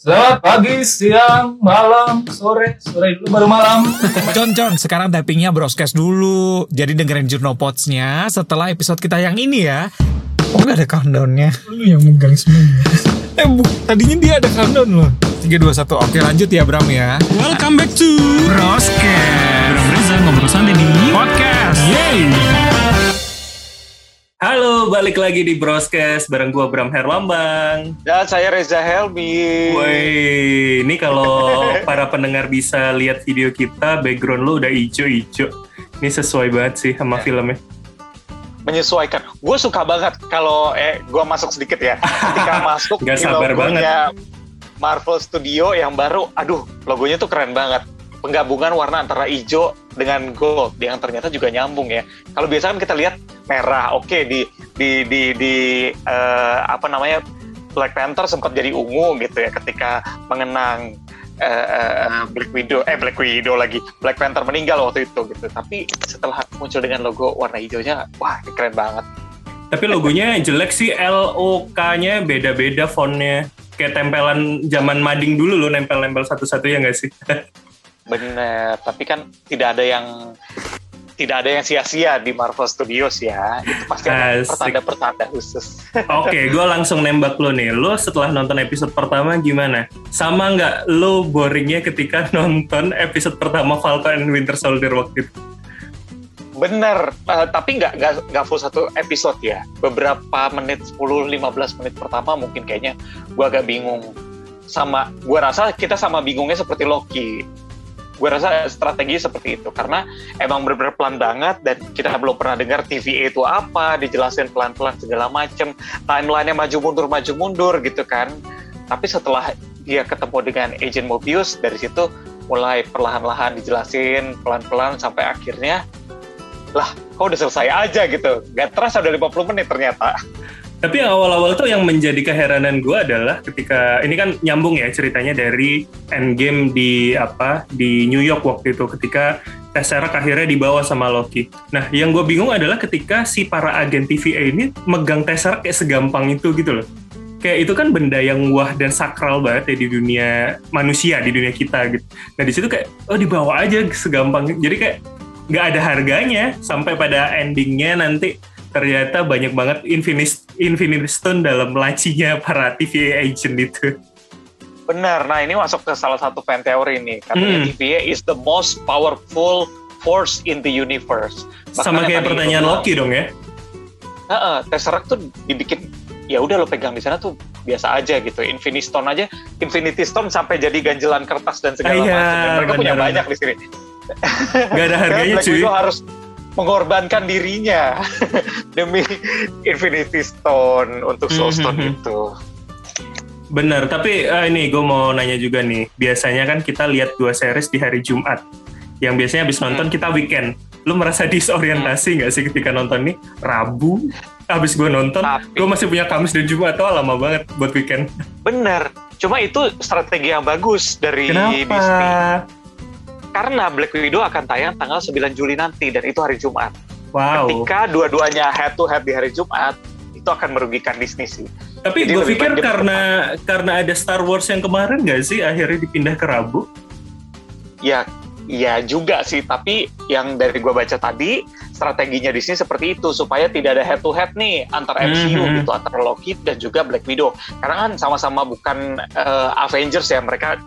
Selamat pagi, siang, malam, sore, sore dulu baru malam. Con, Con, sekarang tappingnya broadcast dulu. Jadi dengerin Jurnopods-nya setelah episode kita yang ini ya. Oh gak ada countdownnya. Lu yang megang semuanya. Eh bu, tadinya dia ada countdown loh. 3, 2, 1. Oke lanjut ya Bram ya. Welcome back to Broadcast. Bram Reza ngobrol santai di Podcast. Yeay Halo, balik lagi di Broadcast bareng gua Bram Herlambang. Dan saya Reza Helmi. Woi, ini kalau para pendengar bisa lihat video kita, background lu udah ijo-ijo. Ini sesuai banget sih sama filmnya. Menyesuaikan. Gue suka banget kalau eh gue masuk sedikit ya. Ketika masuk di sabar logonya Marvel Studio yang baru, aduh logonya tuh keren banget. Penggabungan warna antara hijau dengan gold yang ternyata juga nyambung ya. Kalau biasa kan kita lihat merah, oke di di di di eh, apa namanya Black Panther sempat jadi ungu gitu ya ketika mengenang eh, eh, Black Widow eh Black Widow lagi Black Panther meninggal waktu itu gitu tapi setelah muncul dengan logo warna hijaunya wah keren banget Tapi logonya jelek sih, L-O-K-nya beda-beda fontnya. Kayak tempelan zaman mading dulu loh, nempel-nempel satu-satu ya nggak sih? bener tapi kan tidak ada yang tidak ada yang sia-sia di Marvel Studios ya itu pasti ada pertanda-pertanda khusus Oke, gue langsung nembak lo nih. Lo setelah nonton episode pertama gimana? Sama nggak lo boringnya ketika nonton episode pertama Falcon and Winter Soldier waktu itu? bener eh, tapi nggak nggak nggak full satu episode ya beberapa menit 10-15 menit pertama mungkin kayaknya gue agak bingung sama gue rasa kita sama bingungnya seperti Loki gue rasa strategi seperti itu. Karena emang bener-bener pelan banget dan kita belum pernah dengar TVA itu apa dijelasin pelan-pelan segala macem. Timelinenya maju mundur maju mundur gitu kan. Tapi setelah dia ketemu dengan Agent Mobius dari situ mulai perlahan-lahan dijelasin pelan-pelan sampai akhirnya lah kok udah selesai aja gitu. Gak terasa udah 50 menit ternyata Tapi yang awal-awal tuh yang menjadi keheranan gue adalah ketika ini kan nyambung ya ceritanya dari Endgame di apa di New York waktu itu ketika Tesseract akhirnya dibawa sama Loki. Nah, yang gue bingung adalah ketika si para agen TVA ini megang Tesseract kayak segampang itu gitu loh. Kayak itu kan benda yang wah dan sakral banget ya di dunia manusia, di dunia kita gitu. Nah, di situ kayak oh dibawa aja segampang. Jadi kayak nggak ada harganya sampai pada endingnya nanti ternyata banyak banget Infinity, Infinity Stone dalam lacinya para TVA agent itu. benar nah ini masuk ke salah satu fan teori nih katanya Hmm. TVA is the most powerful force in the universe Bahkan Sama kayak pertanyaan bilang, Loki dong ya. Heeh, Tesseract tuh dibikin ya udah lo pegang di sana tuh biasa aja gitu Infinity Stone aja Infinity Stone sampai jadi ganjelan kertas dan segala Iya, macam dan mereka punya benar. banyak di sini Gak ada harganya cuy. Widow harus mengorbankan dirinya demi Infinity Stone untuk Soul Stone Mhm. itu. Bener, tapi eh, ini gue mau nanya juga nih. Biasanya kan kita lihat dua series di hari Jumat. Yang biasanya habis nonton Hmm. kita weekend. Lu merasa disorientasi nggak sih ketika nonton nih? Rabu, habis gue nonton, gue masih punya Kamis dan Jumat. Tuh lama banget buat weekend. Bener, cuma itu strategi yang bagus dari Disney. Karena Black Widow akan tayang tanggal 9 Juli nanti dan itu hari Jumat. Wow. Ketika dua-duanya head to head di hari Jumat, itu akan merugikan Disney sih. Tapi gue pikir baik dia karena karena ada Star Wars yang kemarin nggak sih akhirnya dipindah ke Rabu? Ya, ya juga sih. Tapi yang dari gua baca tadi, strateginya Disney seperti itu supaya tidak ada head to head nih antar MCU Mhm. gitu antara Loki dan juga Black Widow. Karena kan sama-sama bukan eh, Avengers ya, mereka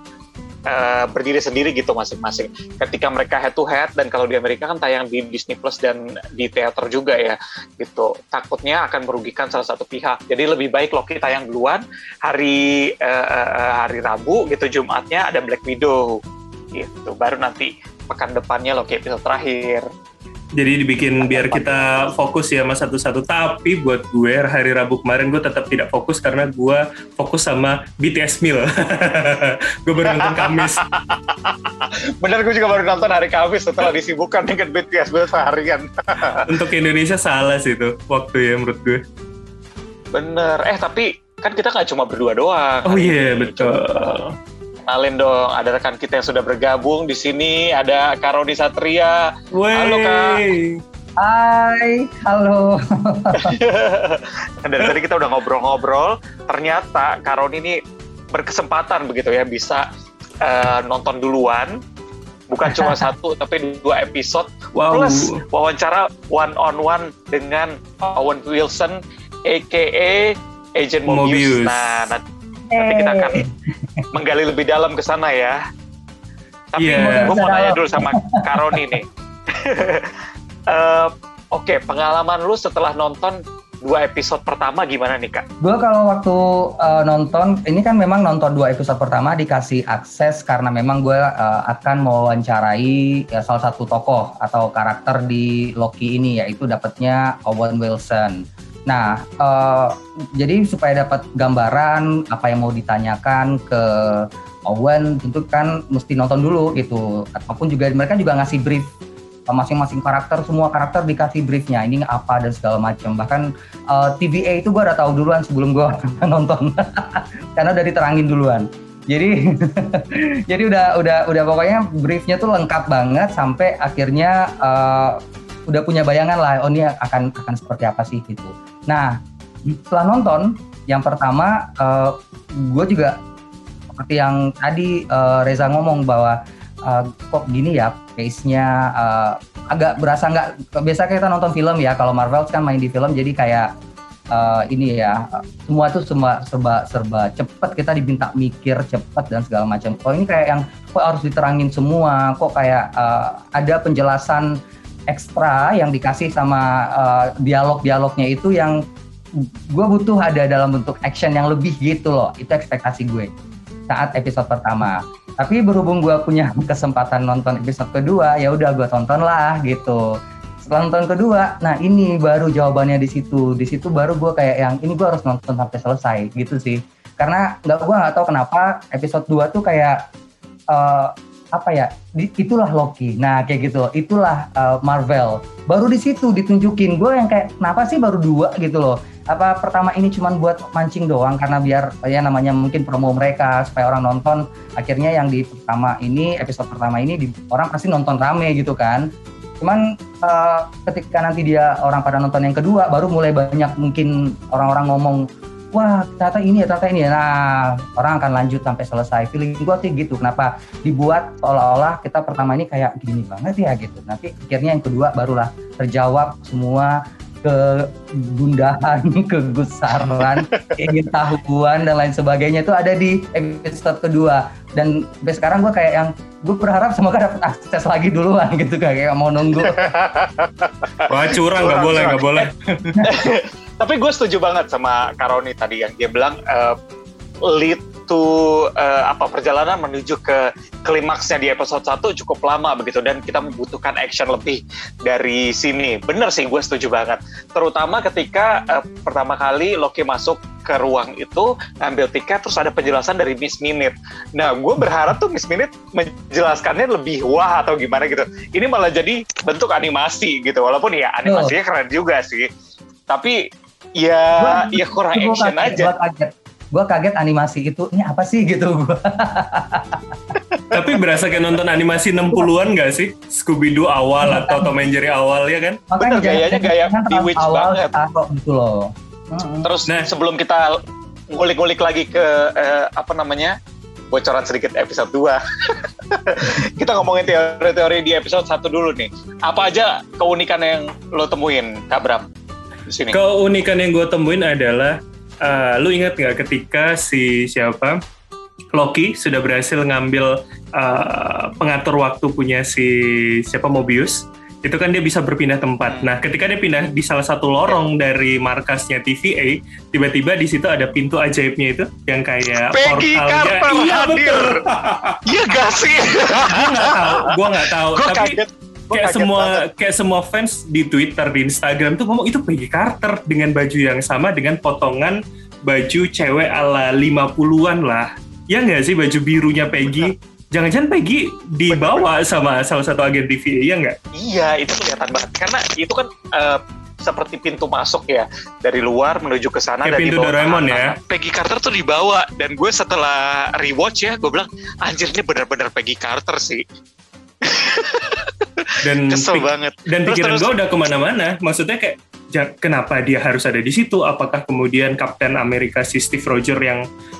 eh, berdiri sendiri gitu masing-masing. Ketika mereka head to head dan kalau di Amerika kan tayang di Disney Plus dan di teater juga ya, gitu. Takutnya akan merugikan salah satu pihak. Jadi lebih baik Loki tayang duluan hari eh, hari Rabu gitu, Jumatnya ada Black Widow gitu. Baru nanti pekan depannya Loki episode terakhir. Jadi dibikin biar kita fokus ya mas satu-satu. Tapi buat gue hari Rabu kemarin gue tetap tidak fokus karena gue fokus sama BTS Meal. gue baru nonton Kamis. Bener gue juga baru nonton hari Kamis setelah disibukkan dengan BTS gue seharian. Untuk Indonesia salah sih itu waktu ya menurut gue. Bener. Eh tapi kan kita nggak cuma berdua doang. Oh iya ini. betul. Kenalin dong, ada rekan kita yang sudah bergabung di sini. Ada Karodi Satria. Halo, Kak. Wey. Hai, halo. Dan dari tadi kita udah ngobrol-ngobrol. Ternyata Karodi ini berkesempatan begitu ya bisa uh, nonton duluan bukan cuma satu tapi dua episode Wow. plus wawancara one on one dengan Owen Wilson aka Agent Mobius. Mobius. Nah, nanti, nanti kita akan menggali lebih dalam ke sana ya. Tapi Iya. gue mau nanya dulu sama Karoni nih. Eh, Oke, pengalaman lu setelah nonton dua episode pertama gimana nih kak? Gue kalau waktu uh, nonton, ini kan memang nonton dua episode pertama dikasih akses karena memang gue uh, akan mewawancarai ya, salah satu tokoh atau karakter di Loki ini yaitu dapatnya Owen Wilson. Nah, uh, jadi supaya dapat gambaran apa yang mau ditanyakan ke Owen, tentu kan mesti nonton dulu gitu. Ataupun juga mereka juga ngasih brief masing-masing karakter, semua karakter dikasih briefnya. Ini apa dan segala macam. Bahkan uh, TVA itu gue udah tahu duluan sebelum gue nonton karena udah diterangin duluan jadi jadi udah udah udah pokoknya briefnya tuh lengkap banget sampai akhirnya uh, udah punya bayangan lah oh ini akan akan seperti apa sih gitu nah setelah nonton yang pertama uh, gue juga seperti yang tadi uh, Reza ngomong bahwa uh, kok gini ya pace-nya uh, agak berasa nggak biasa kita nonton film ya kalau Marvel kan main di film jadi kayak uh, ini ya semua tuh semua serba serba cepet kita diminta mikir cepet dan segala macam. Kok ini kayak yang kok harus diterangin semua kok kayak uh, ada penjelasan ekstra yang dikasih sama uh, dialog-dialognya itu yang gue butuh ada dalam bentuk action yang lebih gitu loh. Itu ekspektasi gue saat episode pertama. Tapi berhubung gue punya kesempatan nonton episode kedua ya udah gue tonton lah gitu. Setelah nonton kedua nah ini baru jawabannya di situ. Di situ baru gue kayak yang ini gue harus nonton sampai selesai gitu sih. Karena nggak gue nggak tahu kenapa episode 2 tuh kayak uh, apa ya itulah Loki. Nah kayak gitu. Itulah uh, Marvel. Baru di situ ditunjukin. Gue yang kayak kenapa sih baru dua gitu loh? Apa pertama ini cuma buat mancing doang karena biar ya namanya mungkin promo mereka supaya orang nonton. Akhirnya yang di pertama ini episode pertama ini di, orang pasti nonton rame gitu kan. Cuman uh, ketika nanti dia orang pada nonton yang kedua baru mulai banyak mungkin orang-orang ngomong wah ternyata ini ya ternyata ini ya. Nah orang akan lanjut sampai selesai. Feeling gue sih gitu. Kenapa dibuat seolah-olah kita pertama ini kayak gini banget ya gitu. Nanti akhirnya yang kedua barulah terjawab semua kegundahan, kegusaran, tahuan dan lain sebagainya. Itu ada di episode kedua. Dan sampai sekarang gue kayak yang gue berharap semoga dapat akses lagi duluan gitu. Kayak mau nunggu. Wah curang. Nggak boleh nggak boleh. Tapi gue setuju banget sama Karoni tadi yang dia bilang uh, lead to uh, apa perjalanan menuju ke klimaksnya di episode 1 cukup lama begitu dan kita membutuhkan action lebih dari sini. Bener sih gue setuju banget. Terutama ketika uh, pertama kali Loki masuk ke ruang itu ngambil tiket terus ada penjelasan dari Miss Minute. Nah, gue berharap tuh Miss Minute menjelaskannya lebih wah atau gimana gitu. Ini malah jadi bentuk animasi gitu. Walaupun ya animasinya keren juga sih. Tapi ya Gua- ya kurang Gua action kaget, aja. Gua kaget. Gue kaget animasi itu, ini apa sih gitu gue. Tapi berasa kayak nonton animasi 60-an nggak sih? Scooby-Doo awal atau Tom and Jerry awal ya kan? Bener, gayanya gaya Bewitched banget. Taruh gitu loh. Terus Nah. sebelum kita ngulik-ngulik lagi ke eh, apa namanya bocoran sedikit episode 2 kita ngomongin teori-teori di episode 1 dulu nih apa aja keunikan yang lo temuin Kak Bram di sini Keunikan yang gue temuin adalah, eh, lu ingat nggak ketika si siapa Loki sudah berhasil ngambil eh, pengatur waktu punya si siapa Mobius, itu kan dia bisa berpindah tempat. Nah, ketika dia pindah di salah satu lorong dari markasnya TVA, tiba-tiba di situ ada pintu ajaibnya itu yang kayak Peggy portalnya. Carter Iya hadir. iya gak sih gue nggak tahu, gue nggak tahu. Tapi kaget Gua kayak semua banget. kayak semua fans di Twitter di Instagram tuh ngomong itu Peggy Carter dengan baju yang sama dengan potongan baju cewek ala 50-an lah. Ya nggak sih baju birunya Peggy? Jangan-jangan Peggy dibawa sama salah satu agen TVA ya nggak? iya itu kelihatan banget karena itu kan eh, seperti pintu masuk ya dari luar menuju ke sana dan pintu Doraemon ya. Peggy Carter tuh dibawa dan gue setelah rewatch ya gue bilang anjir ini benar-benar Peggy Carter sih dan Kesel pik- banget. dan Terus, pikiran gue udah ke mana-mana. Maksudnya kayak ja- kenapa dia harus ada di situ? Apakah kemudian Kapten Amerika si Steve Rogers yang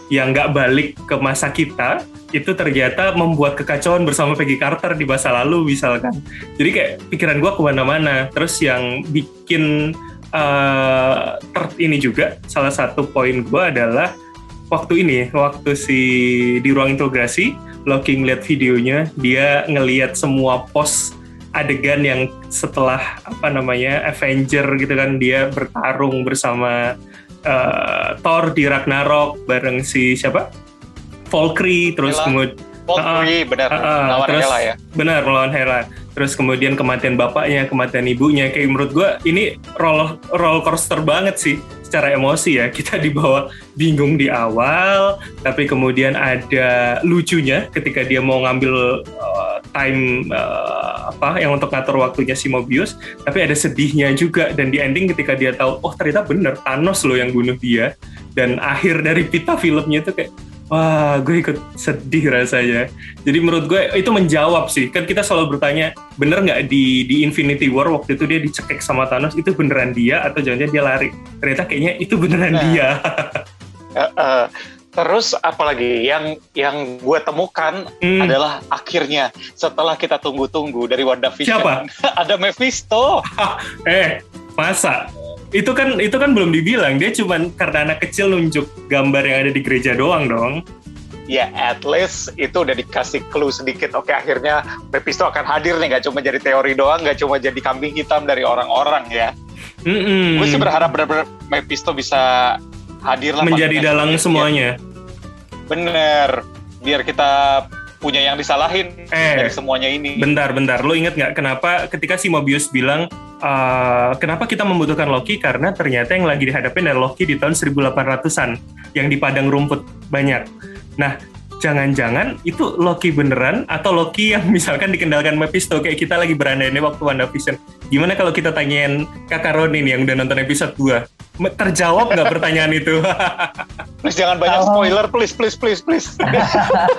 yang nggak balik ke masa kita itu ternyata membuat kekacauan bersama Peggy Carter di masa lalu misalkan. Jadi kayak pikiran gue ke mana-mana. Terus yang bikin ter- ini juga salah satu poin gue adalah waktu ini waktu si di ruang interogasi Loki ngeliat videonya dia ngeliat semua pos adegan yang setelah apa namanya Avenger gitu kan dia bertarung bersama eh, Thor di Ragnarok bareng si siapa? Valkyrie terus kemudian Valkyrie benar. Ah, ah, lawan terus- Hela ya. benar melawan Hela. Terus kemudian kematian bapaknya kematian ibunya. Kayak menurut gue ini roller roller coaster banget sih secara emosi ya. Kita dibawa bingung di awal tapi kemudian ada lucunya ketika dia mau ngambil uh, time uh, apa yang untuk ngatur waktunya si Mobius tapi ada sedihnya juga dan di ending ketika dia tahu oh ternyata bener Thanos loh yang bunuh dia. Dan akhir dari pita filmnya itu kayak wah gue ikut sedih rasanya. Jadi menurut gue itu menjawab sih. Kan kita selalu bertanya bener nggak di di Infinity War waktu itu dia dicekik sama Thanos itu beneran dia atau jangan-jangan dia lari? Ternyata kayaknya itu beneran Nah. dia. Eh, eh, terus apalagi yang yang gue temukan Hmm, adalah akhirnya setelah kita tunggu-tunggu dari WandaVision. Siapa? ada Mephisto. eh masa itu kan itu kan belum dibilang dia cuman karena anak kecil nunjuk gambar yang ada di gereja doang dong Ya at least itu udah dikasih clue sedikit. Oke akhirnya Mephisto akan hadir nih, nggak cuma jadi teori doang, nggak cuma jadi kambing hitam dari orang-orang ya. Mm-mm. Gue sih berharap benar-benar Mephisto bisa hadir lah. menjadi dalang semuanya Bener, biar kita punya yang disalahin Eh. dari semuanya ini. Bentar, bentar. Lo inget nggak kenapa ketika si Mobius bilang "Eh, kenapa kita membutuhkan Loki? Karena ternyata yang lagi dihadapin adalah Loki di tahun 1800-an yang di padang rumput banyak. Nah, jangan-jangan itu Loki beneran atau Loki yang misalkan dikendalikan Mephisto kayak kita lagi berandai-andai waktu WandaVision. Gimana kalau kita tanyain Kakak Roni nih yang udah nonton episode 2? Me- Terjawab nggak pertanyaan itu? Please jangan banyak Kalau- spoiler, please, please, please, please.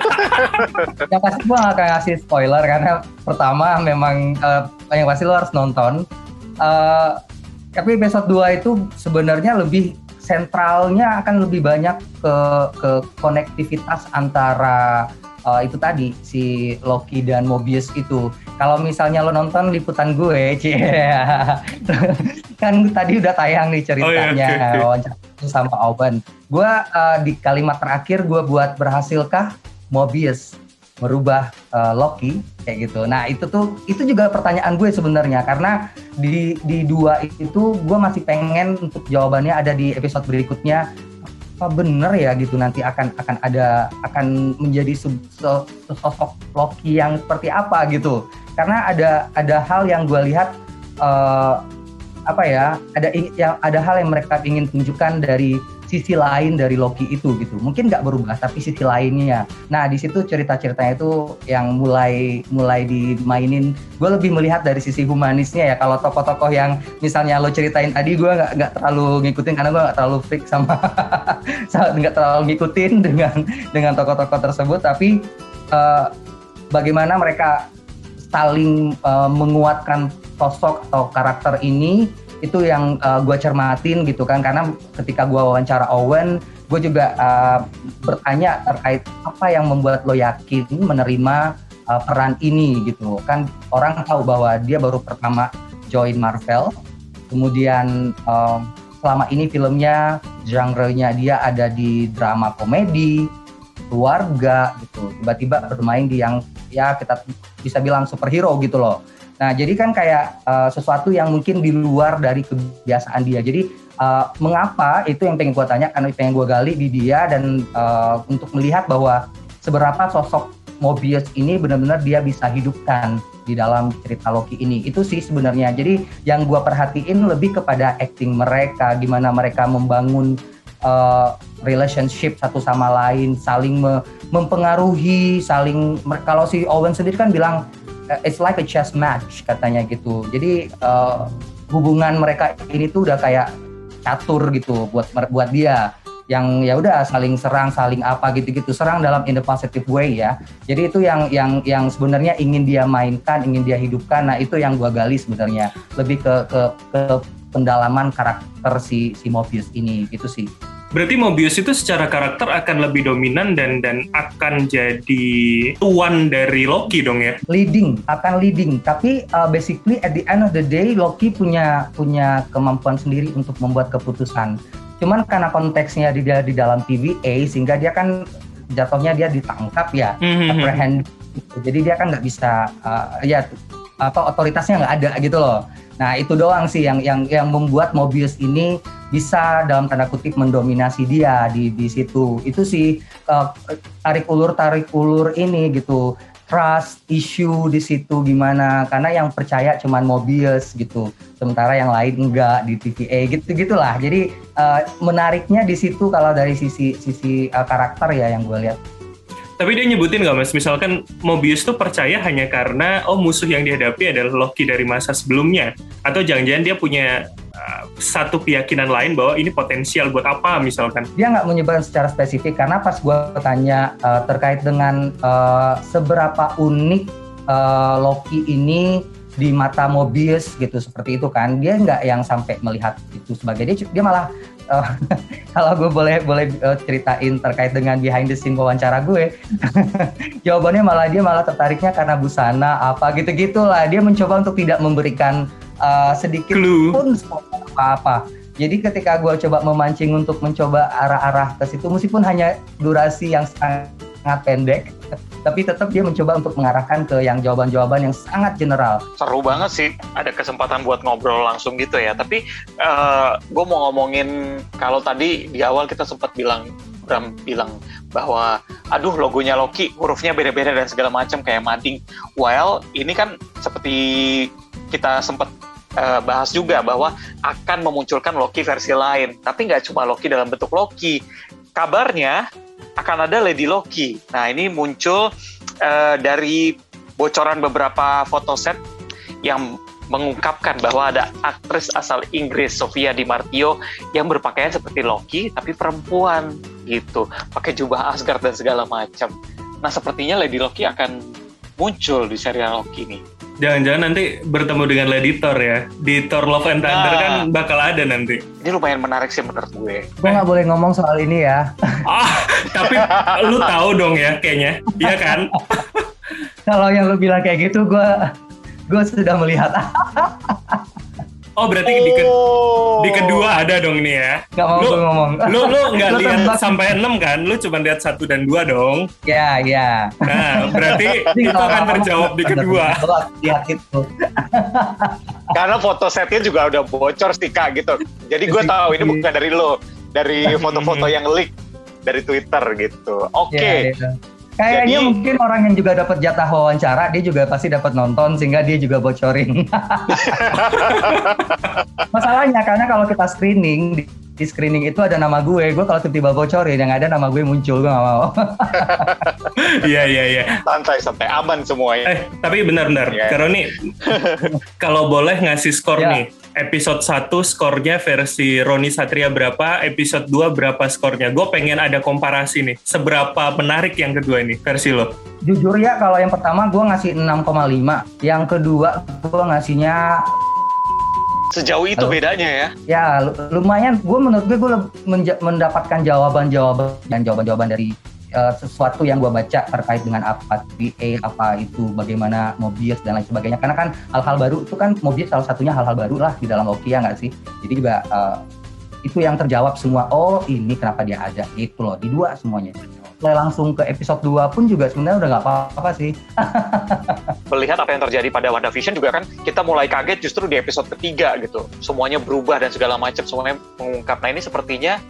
yang pasti gue gak akan ngasih spoiler karena pertama memang eh, yang pasti lo harus nonton. Eh, tapi episode 2 itu sebenarnya lebih sentralnya akan lebih banyak ke ke konektivitas antara eh, itu tadi si Loki dan Mobius itu. Kalau misalnya lo nonton liputan gue, cie, kan tadi udah tayang nih ceritanya Oh, iya, sama Owen. Gue eh, di kalimat terakhir gue buat berhasilkah Mobius merubah eh, Loki kayak gitu. Nah itu tuh itu juga pertanyaan gue sebenarnya karena di di dua itu gue masih pengen untuk jawabannya ada di episode berikutnya apa bener ya gitu nanti akan akan ada akan menjadi sosok Loki yang seperti apa gitu. Karena ada ada hal yang gue lihat eh, apa ya ada yang ada hal yang mereka ingin tunjukkan dari sisi lain dari Loki itu gitu. Mungkin nggak berubah tapi sisi lainnya. Nah di situ cerita-ceritanya itu yang mulai mulai dimainin. Gue lebih melihat dari sisi humanisnya ya. Kalau tokoh-tokoh yang misalnya lo ceritain tadi gue nggak nggak terlalu ngikutin karena gue nggak terlalu freak sama nggak terlalu ngikutin dengan dengan tokoh-tokoh tersebut. Tapi eh, bagaimana mereka saling eh, menguatkan sosok atau karakter ini itu yang gue cermatin gitu kan. Karena ketika gue wawancara Owen gue juga eh, bertanya terkait apa yang membuat lo yakin menerima eh, peran ini gitu. Kan orang tahu bahwa dia baru pertama join Marvel. Kemudian eh, selama ini filmnya genre-nya dia ada di drama komedi keluarga gitu. Tiba-tiba bermain di yang ya kita bisa bilang superhero gitu loh nah jadi kan kayak eh, sesuatu yang mungkin di luar dari kebiasaan dia. Jadi eh, mengapa itu yang pengen gue tanya? Karena pengen gue gali di dia dan eh, untuk melihat bahwa seberapa sosok Mobius ini benar-benar dia bisa hidupkan di dalam cerita Loki ini. Itu sih sebenarnya. Jadi yang gue perhatiin lebih kepada acting mereka gimana mereka membangun uh, relationship satu sama lain saling me- mempengaruhi saling kalau si Owen sendiri kan bilang uh, it's like a chess match katanya gitu jadi uh, hubungan mereka ini tuh udah kayak catur gitu buat buat dia yang ya udah saling serang, saling apa gitu-gitu, serang dalam in the positive way ya. Jadi itu yang yang yang sebenarnya ingin dia mainkan, ingin dia hidupkan. Nah itu yang gua gali sebenarnya lebih ke ke ke pendalaman karakter si si Mobius ini gitu sih. Berarti Mobius itu secara karakter akan lebih dominan dan dan akan jadi tuan dari Loki dong ya? Leading, akan leading. Tapi uh, basically at the end of the day Loki punya punya kemampuan sendiri untuk membuat keputusan. Cuman karena konteksnya di di dalam TVA sehingga dia kan jatuhnya dia ditangkap ya, Mhm. apprehend. Jadi dia kan nggak bisa uh, ya apa otoritasnya nggak ada gitu loh. Nah itu doang sih yang yang yang membuat Mobius ini bisa dalam tanda kutip mendominasi dia di di situ. Itu sih uh, tarik ulur tarik ulur ini gitu. Trust issue di situ gimana? Karena yang percaya cuman Mobius gitu, sementara yang lain enggak di TVA gitu gitulah. Jadi uh, menariknya di situ kalau dari sisi sisi uh, karakter ya yang gue lihat. Tapi dia nyebutin nggak mas, misalkan Mobius tuh percaya hanya karena oh musuh yang dihadapi adalah Loki dari masa sebelumnya, atau jangan-jangan dia punya satu keyakinan lain bahwa ini potensial buat apa misalkan? dia nggak menyebarkan secara spesifik karena pas gue tanya uh, terkait dengan uh, seberapa unik uh, Loki ini di mata Mobius gitu seperti itu kan dia nggak yang sampai melihat itu sebagai dia dia malah uh, kalau gue boleh boleh uh, ceritain terkait dengan behind the scene wawancara gue jawabannya malah dia malah tertariknya karena busana apa gitu gitulah dia mencoba untuk tidak memberikan uh, sedikit Clue. pun apa-apa jadi ketika gue coba memancing untuk mencoba arah-arah ke situ, meskipun hanya durasi yang sangat pendek, tapi tetap dia mencoba untuk mengarahkan ke yang jawaban-jawaban yang sangat general. Seru banget sih ada kesempatan buat ngobrol langsung gitu ya. Tapi gue mau ngomongin kalau tadi di awal kita sempat bilang Bram bilang bahwa aduh logonya Loki hurufnya beda-beda dan segala macam kayak mading. Well ini kan seperti kita sempat uh, bahas juga bahwa akan memunculkan Loki versi lain. Tapi nggak cuma Loki dalam bentuk Loki. Kabarnya akan ada Lady Loki. Nah ini muncul uh, dari bocoran beberapa foto set yang mengungkapkan bahwa ada aktris asal Inggris Sofia Di Martio yang berpakaian seperti Loki tapi perempuan gitu, pakai jubah Asgard dan segala macam. Nah sepertinya Lady Loki akan muncul di serial Loki ini. Jangan-jangan nanti bertemu dengan Lady Thor ya. Di Thor Love and Thunder Nah. kan bakal ada nanti. Ini lumayan menarik sih menurut gue. Gue nggak boleh ngomong soal ini ya. Ah, tapi lu tahu dong ya kayaknya. Iya kan? Kalau yang lu bilang kayak gitu, gue gue sudah melihat. Oh, berarti Oh. di ada dong nih ya. Gak mau Lu- gue ngomong. Lu lu nggak lihat sampai 6 kan? Lu cuma lihat satu dan dua dong. Ya, ya. Nah, berarti itu akan terjawab di kedua. Lihat itu. Karena foto setnya juga udah bocor sih kak gitu. Jadi gue tahu ini bukan dari lo, dari foto-foto yang leak dari Twitter gitu. Oke. Ya, ya. Kayaknya Jadi- mungkin orang yang juga dapat jatah wawancara, dia juga pasti dapat nonton sehingga dia juga bocorin. Masalahnya karena kalau kita screening di, di screening itu ada nama gue, gue kalau tiba-tiba bocorin yang ada nama gue muncul gue gak mau. Iya, iya, iya. Santai santai aman semuanya. Eh, tapi benar-benar, Iya. Karoni, kalau boleh ngasih skor Ya. nih. Episode 1 skornya versi Roni Satria berapa, episode 2 berapa skornya. Gue pengen ada komparasi nih. Seberapa menarik yang kedua ini, versi lo? Jujur ya kalau yang pertama gue ngasih 6,5, yang kedua gue ngasihnya Sejauh itu Halo. bedanya ya. ya lu- lumayan. Gue menurut gue gue mendapatkan jawaban-jawaban dan jawaban-jawaban dari uh, sesuatu yang gue baca terkait dengan apa VA, apa itu, bagaimana Mobius dan lain sebagainya. Karena kan hal-hal baru itu kan Mobius salah satunya hal-hal baru lah di dalam Loki ya nggak sih? Jadi juga uh, itu yang terjawab semua. Oh ini kenapa dia ada itu loh di dua semuanya. Mulai langsung ke episode 2 pun juga sebenarnya udah nggak apa-apa sih. Melihat apa yang terjadi pada WandaVision juga kan kita mulai kaget justru di episode ketiga gitu. Semuanya berubah dan segala macam semuanya mengungkap. Nah ini sepertinya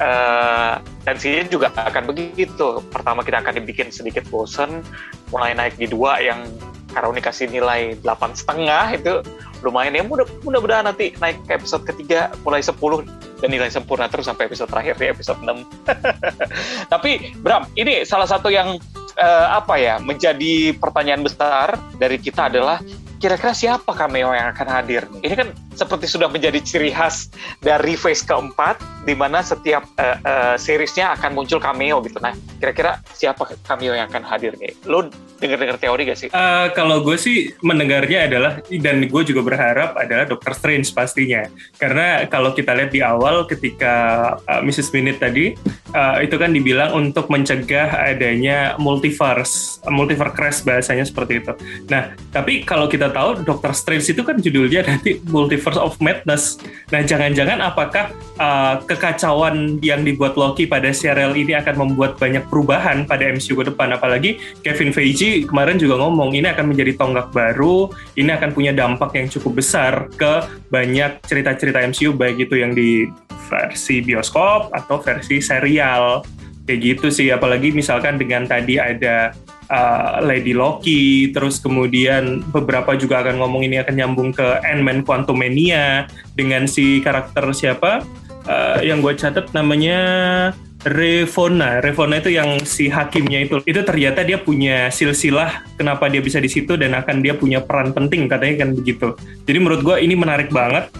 eh tensinya juga akan begitu. Pertama kita akan dibikin sedikit bosen, mulai naik di dua yang Karoni kasih nilai delapan setengah itu lumayan ya mudah mudah-mudahan nanti naik ke episode ketiga mulai 10 dan nilai sempurna terus sampai episode terakhir di episode 6 tapi Bram ini salah satu yang eh, apa ya menjadi pertanyaan besar dari kita adalah kira-kira siapa cameo yang akan hadir? Ini kan seperti sudah menjadi ciri khas dari phase keempat, di mana setiap uh, uh, seriesnya akan muncul cameo gitu. Nah, kira-kira siapa cameo yang akan hadir nih? Lo dengar-dengar teori gak sih? Uh, kalau gue sih mendengarnya adalah, dan gue juga berharap adalah Doctor Strange pastinya. Karena kalau kita lihat di awal ketika uh, Mrs. Minute tadi, uh, itu kan dibilang untuk mencegah adanya multiverse, multiverse crash bahasanya seperti itu. Nah, tapi kalau kita tahu Doctor Strange itu kan judulnya nanti Multiverse of Madness. Nah, jangan-jangan apakah uh, kekacauan yang dibuat Loki pada serial ini akan membuat banyak perubahan pada MCU ke depan? Apalagi Kevin Feige kemarin juga ngomong ini akan menjadi tonggak baru, ini akan punya dampak yang cukup besar ke banyak cerita-cerita MCU baik itu yang di versi bioskop atau versi serial kayak gitu sih. Apalagi misalkan dengan tadi ada uh, Lady Loki, terus kemudian beberapa juga akan ngomong ini akan nyambung ke Ant-Man Quantumania dengan si karakter siapa? Uh, yang gue catat namanya Revona, Revona itu yang si hakimnya itu, itu ternyata dia punya silsilah kenapa dia bisa di situ dan akan dia punya peran penting katanya kan begitu. Jadi menurut gue ini menarik banget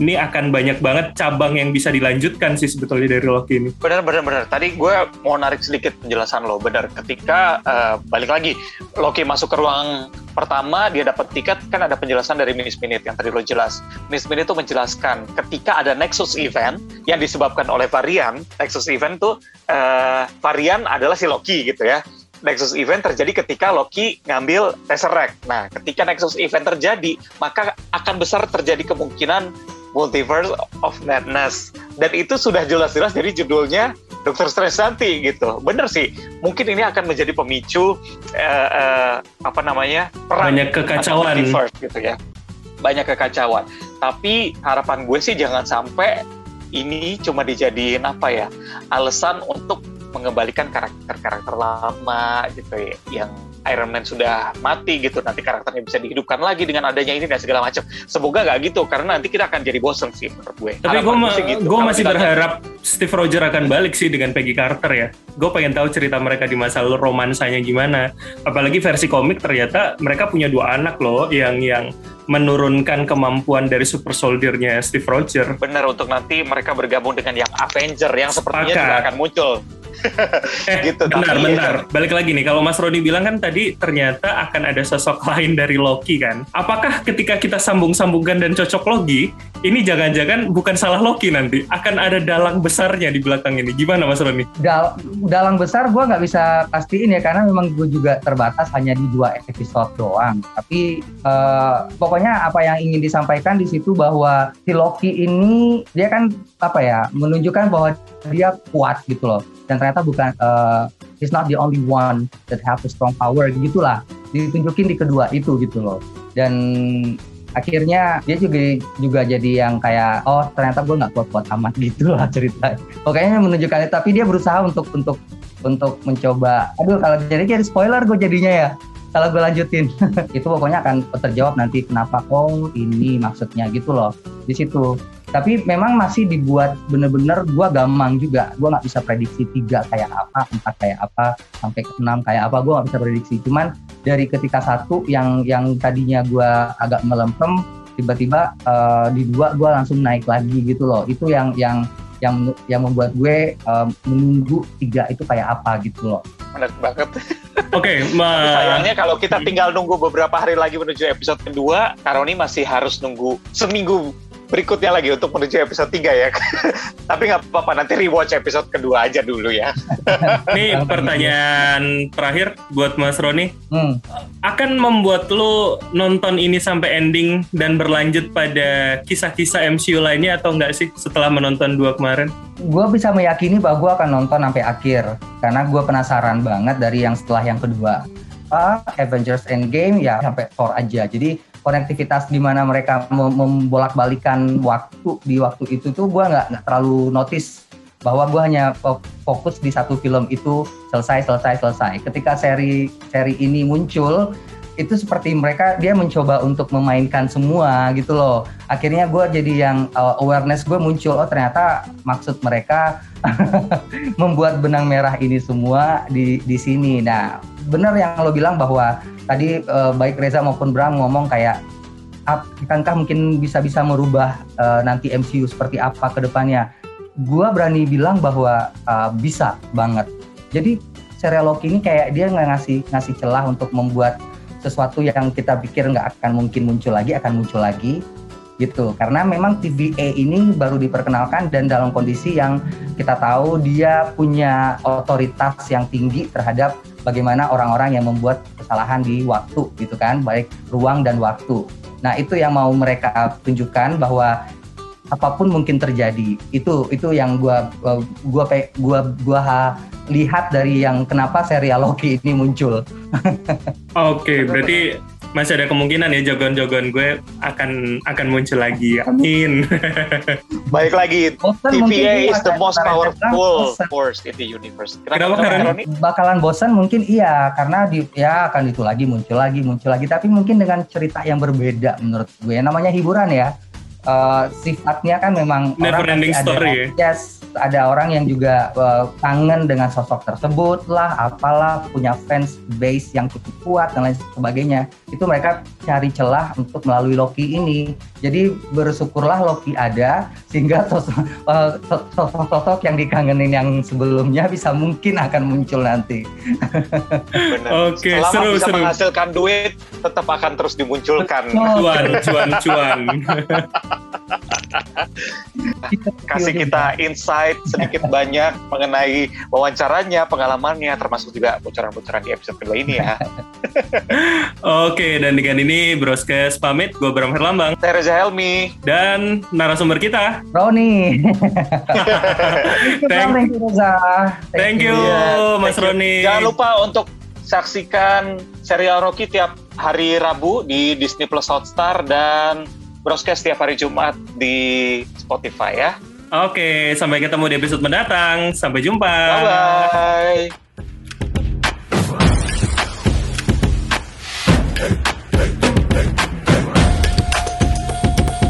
ini akan banyak banget cabang yang bisa dilanjutkan sih sebetulnya dari Loki ini. Benar, benar, benar. Tadi gue mau narik sedikit penjelasan lo. Benar, ketika uh, balik lagi Loki masuk ke ruang pertama, dia dapat tiket, kan ada penjelasan dari Miss Minute yang tadi lo jelas. Miss Minute itu menjelaskan ketika ada Nexus event yang disebabkan oleh varian, Nexus event tuh uh, varian adalah si Loki gitu ya. Nexus event terjadi ketika Loki ngambil Tesseract. Nah, ketika Nexus event terjadi, maka akan besar terjadi kemungkinan Multiverse of Madness dan itu sudah jelas-jelas dari judulnya Dokter Strange nanti gitu. Bener sih, mungkin ini akan menjadi pemicu uh, uh, apa namanya perang banyak kekacauan gitu ya. Banyak kekacauan. Tapi harapan gue sih jangan sampai ini cuma dijadiin apa ya alasan untuk mengembalikan karakter-karakter lama gitu ya yang Iron Man sudah mati gitu nanti karakternya bisa dihidupkan lagi dengan adanya ini dan segala macam. Semoga nggak gitu karena nanti kita akan jadi bosen sih menurut gue. Tapi gue ma gitu. gue masih berharap Steve Rogers akan balik sih dengan Peggy Carter ya. Gue pengen tahu cerita mereka di masa lalu romansanya gimana. Apalagi versi komik ternyata mereka punya dua anak loh yang yang menurunkan kemampuan dari super soldiernya Steve Rogers. Benar untuk nanti mereka bergabung dengan yang Avenger yang sepertinya juga akan muncul gitu. Benar, tapi, benar. Balik lagi nih, kalau Mas Roni bilang kan tadi ternyata akan ada sosok lain dari Loki kan. Apakah ketika kita sambung-sambungkan dan cocok Loki, ini jangan-jangan bukan salah Loki nanti, akan ada dalang besarnya di belakang ini. Gimana Mas Roni? Dal dalang besar gue nggak bisa pastiin ya, karena memang gue juga terbatas hanya di dua episode doang. Tapi uh, pokoknya apa yang ingin disampaikan di situ bahwa si Loki ini dia kan apa ya menunjukkan bahwa dia kuat gitu loh. Dan ternyata bukan uh, he's not the only one that have a strong power gitulah ditunjukin di kedua itu gitu loh. Dan akhirnya dia juga juga jadi yang kayak oh ternyata gue nggak kuat-kuat amat gitu lah cerita. Pokoknya menunjukkan tapi dia berusaha untuk untuk untuk mencoba. Aduh kalau jadi jadi spoiler gue jadinya ya. Kalau gue lanjutin. Itu pokoknya akan terjawab nanti kenapa oh ini maksudnya gitu loh. Di situ tapi memang masih dibuat bener-bener gue gampang juga. Gue nggak bisa prediksi tiga kayak apa empat kayak apa sampai ke enam kayak apa gue nggak bisa prediksi. Cuman dari ketika satu yang yang tadinya gue agak melempem tiba-tiba uh, di dua gue langsung naik lagi gitu loh. Itu yang yang yang yang membuat gue uh, menunggu tiga itu kayak apa gitu loh. Menarik banget. Oke, okay, sayangnya kalau kita tinggal nunggu beberapa hari lagi menuju episode kedua, Karoni masih harus nunggu seminggu berikutnya lagi untuk menuju episode 3 ya. Tapi nggak apa-apa, nanti rewatch episode kedua aja dulu ya. Ini pertanyaan terakhir buat Mas Roni. Hmm. Akan membuat lo nonton ini sampai ending dan berlanjut pada kisah-kisah MCU lainnya atau enggak sih setelah menonton dua kemarin? Gue bisa meyakini bahwa gue akan nonton sampai akhir. Karena gue penasaran banget dari yang setelah yang kedua. Uh, Avengers Endgame ya sampai Thor aja. Jadi konektivitas di mana mereka membolak-balikan waktu di waktu itu tuh gue nggak nggak terlalu notice bahwa gue hanya fokus di satu film itu selesai selesai selesai. Ketika seri seri ini muncul itu seperti mereka dia mencoba untuk memainkan semua gitu loh. Akhirnya gue jadi yang uh, awareness gue muncul oh ternyata maksud mereka membuat benang merah ini semua di di sini. Nah benar yang lo bilang bahwa tadi uh, baik Reza maupun Bram ngomong kayak akankah mungkin bisa-bisa merubah uh, nanti MCU seperti apa ke depannya? Gua berani bilang bahwa uh, bisa banget. Jadi serial Loki ini kayak dia nggak ngasih ngasih celah untuk membuat sesuatu yang kita pikir nggak akan mungkin muncul lagi akan muncul lagi gitu karena memang TVA ini baru diperkenalkan dan dalam kondisi yang kita tahu dia punya otoritas yang tinggi terhadap bagaimana orang-orang yang membuat kesalahan di waktu gitu kan baik ruang dan waktu nah itu yang mau mereka tunjukkan bahwa apa pun mungkin terjadi itu itu yang gua gua gua gua lihat dari yang kenapa serial Loki ini muncul. Oke, okay, berarti masih ada kemungkinan ya jagoan-jagoan gue akan akan muncul lagi. Amin. Baik lagi, bosen TVA is the most powerful force in the universe. Kenapa, Kenapa karena bakalan bosan mungkin iya karena di ya akan itu lagi muncul lagi muncul lagi tapi mungkin dengan cerita yang berbeda menurut gue. Namanya hiburan ya. Uh, sifatnya kan memang never orang ending story ada, ya. Yes, ada orang yang juga uh, kangen dengan sosok tersebut lah, apalah punya fans base yang cukup kuat dan lain sebagainya. Itu mereka cari celah untuk melalui Loki ini. Jadi bersyukurlah Loki ada sehingga eh, sosok-sosok uh, yang dikangenin yang sebelumnya bisa mungkin akan muncul nanti. Oke, okay, seru bisa seru. menghasilkan duit tetap akan terus dimunculkan. Cuan, cuan, cuan. Kasih kita insight sedikit banyak mengenai wawancaranya, pengalamannya, termasuk juga bocoran-bocoran di episode kedua ini ya. Oke, dan dengan ini Broskes pamit. Gue Bram Herlambang. Teresa Helmi. Dan narasumber kita. Roni. thank, thank you, Reza. Thank, thank you, you Mas thank Roni. Jangan lupa untuk saksikan serial Rocky tiap hari Rabu di Disney Plus Hotstar dan broadcast setiap hari Jumat di Spotify ya. Oke, sampai ketemu di episode mendatang. Sampai jumpa. Bye bye.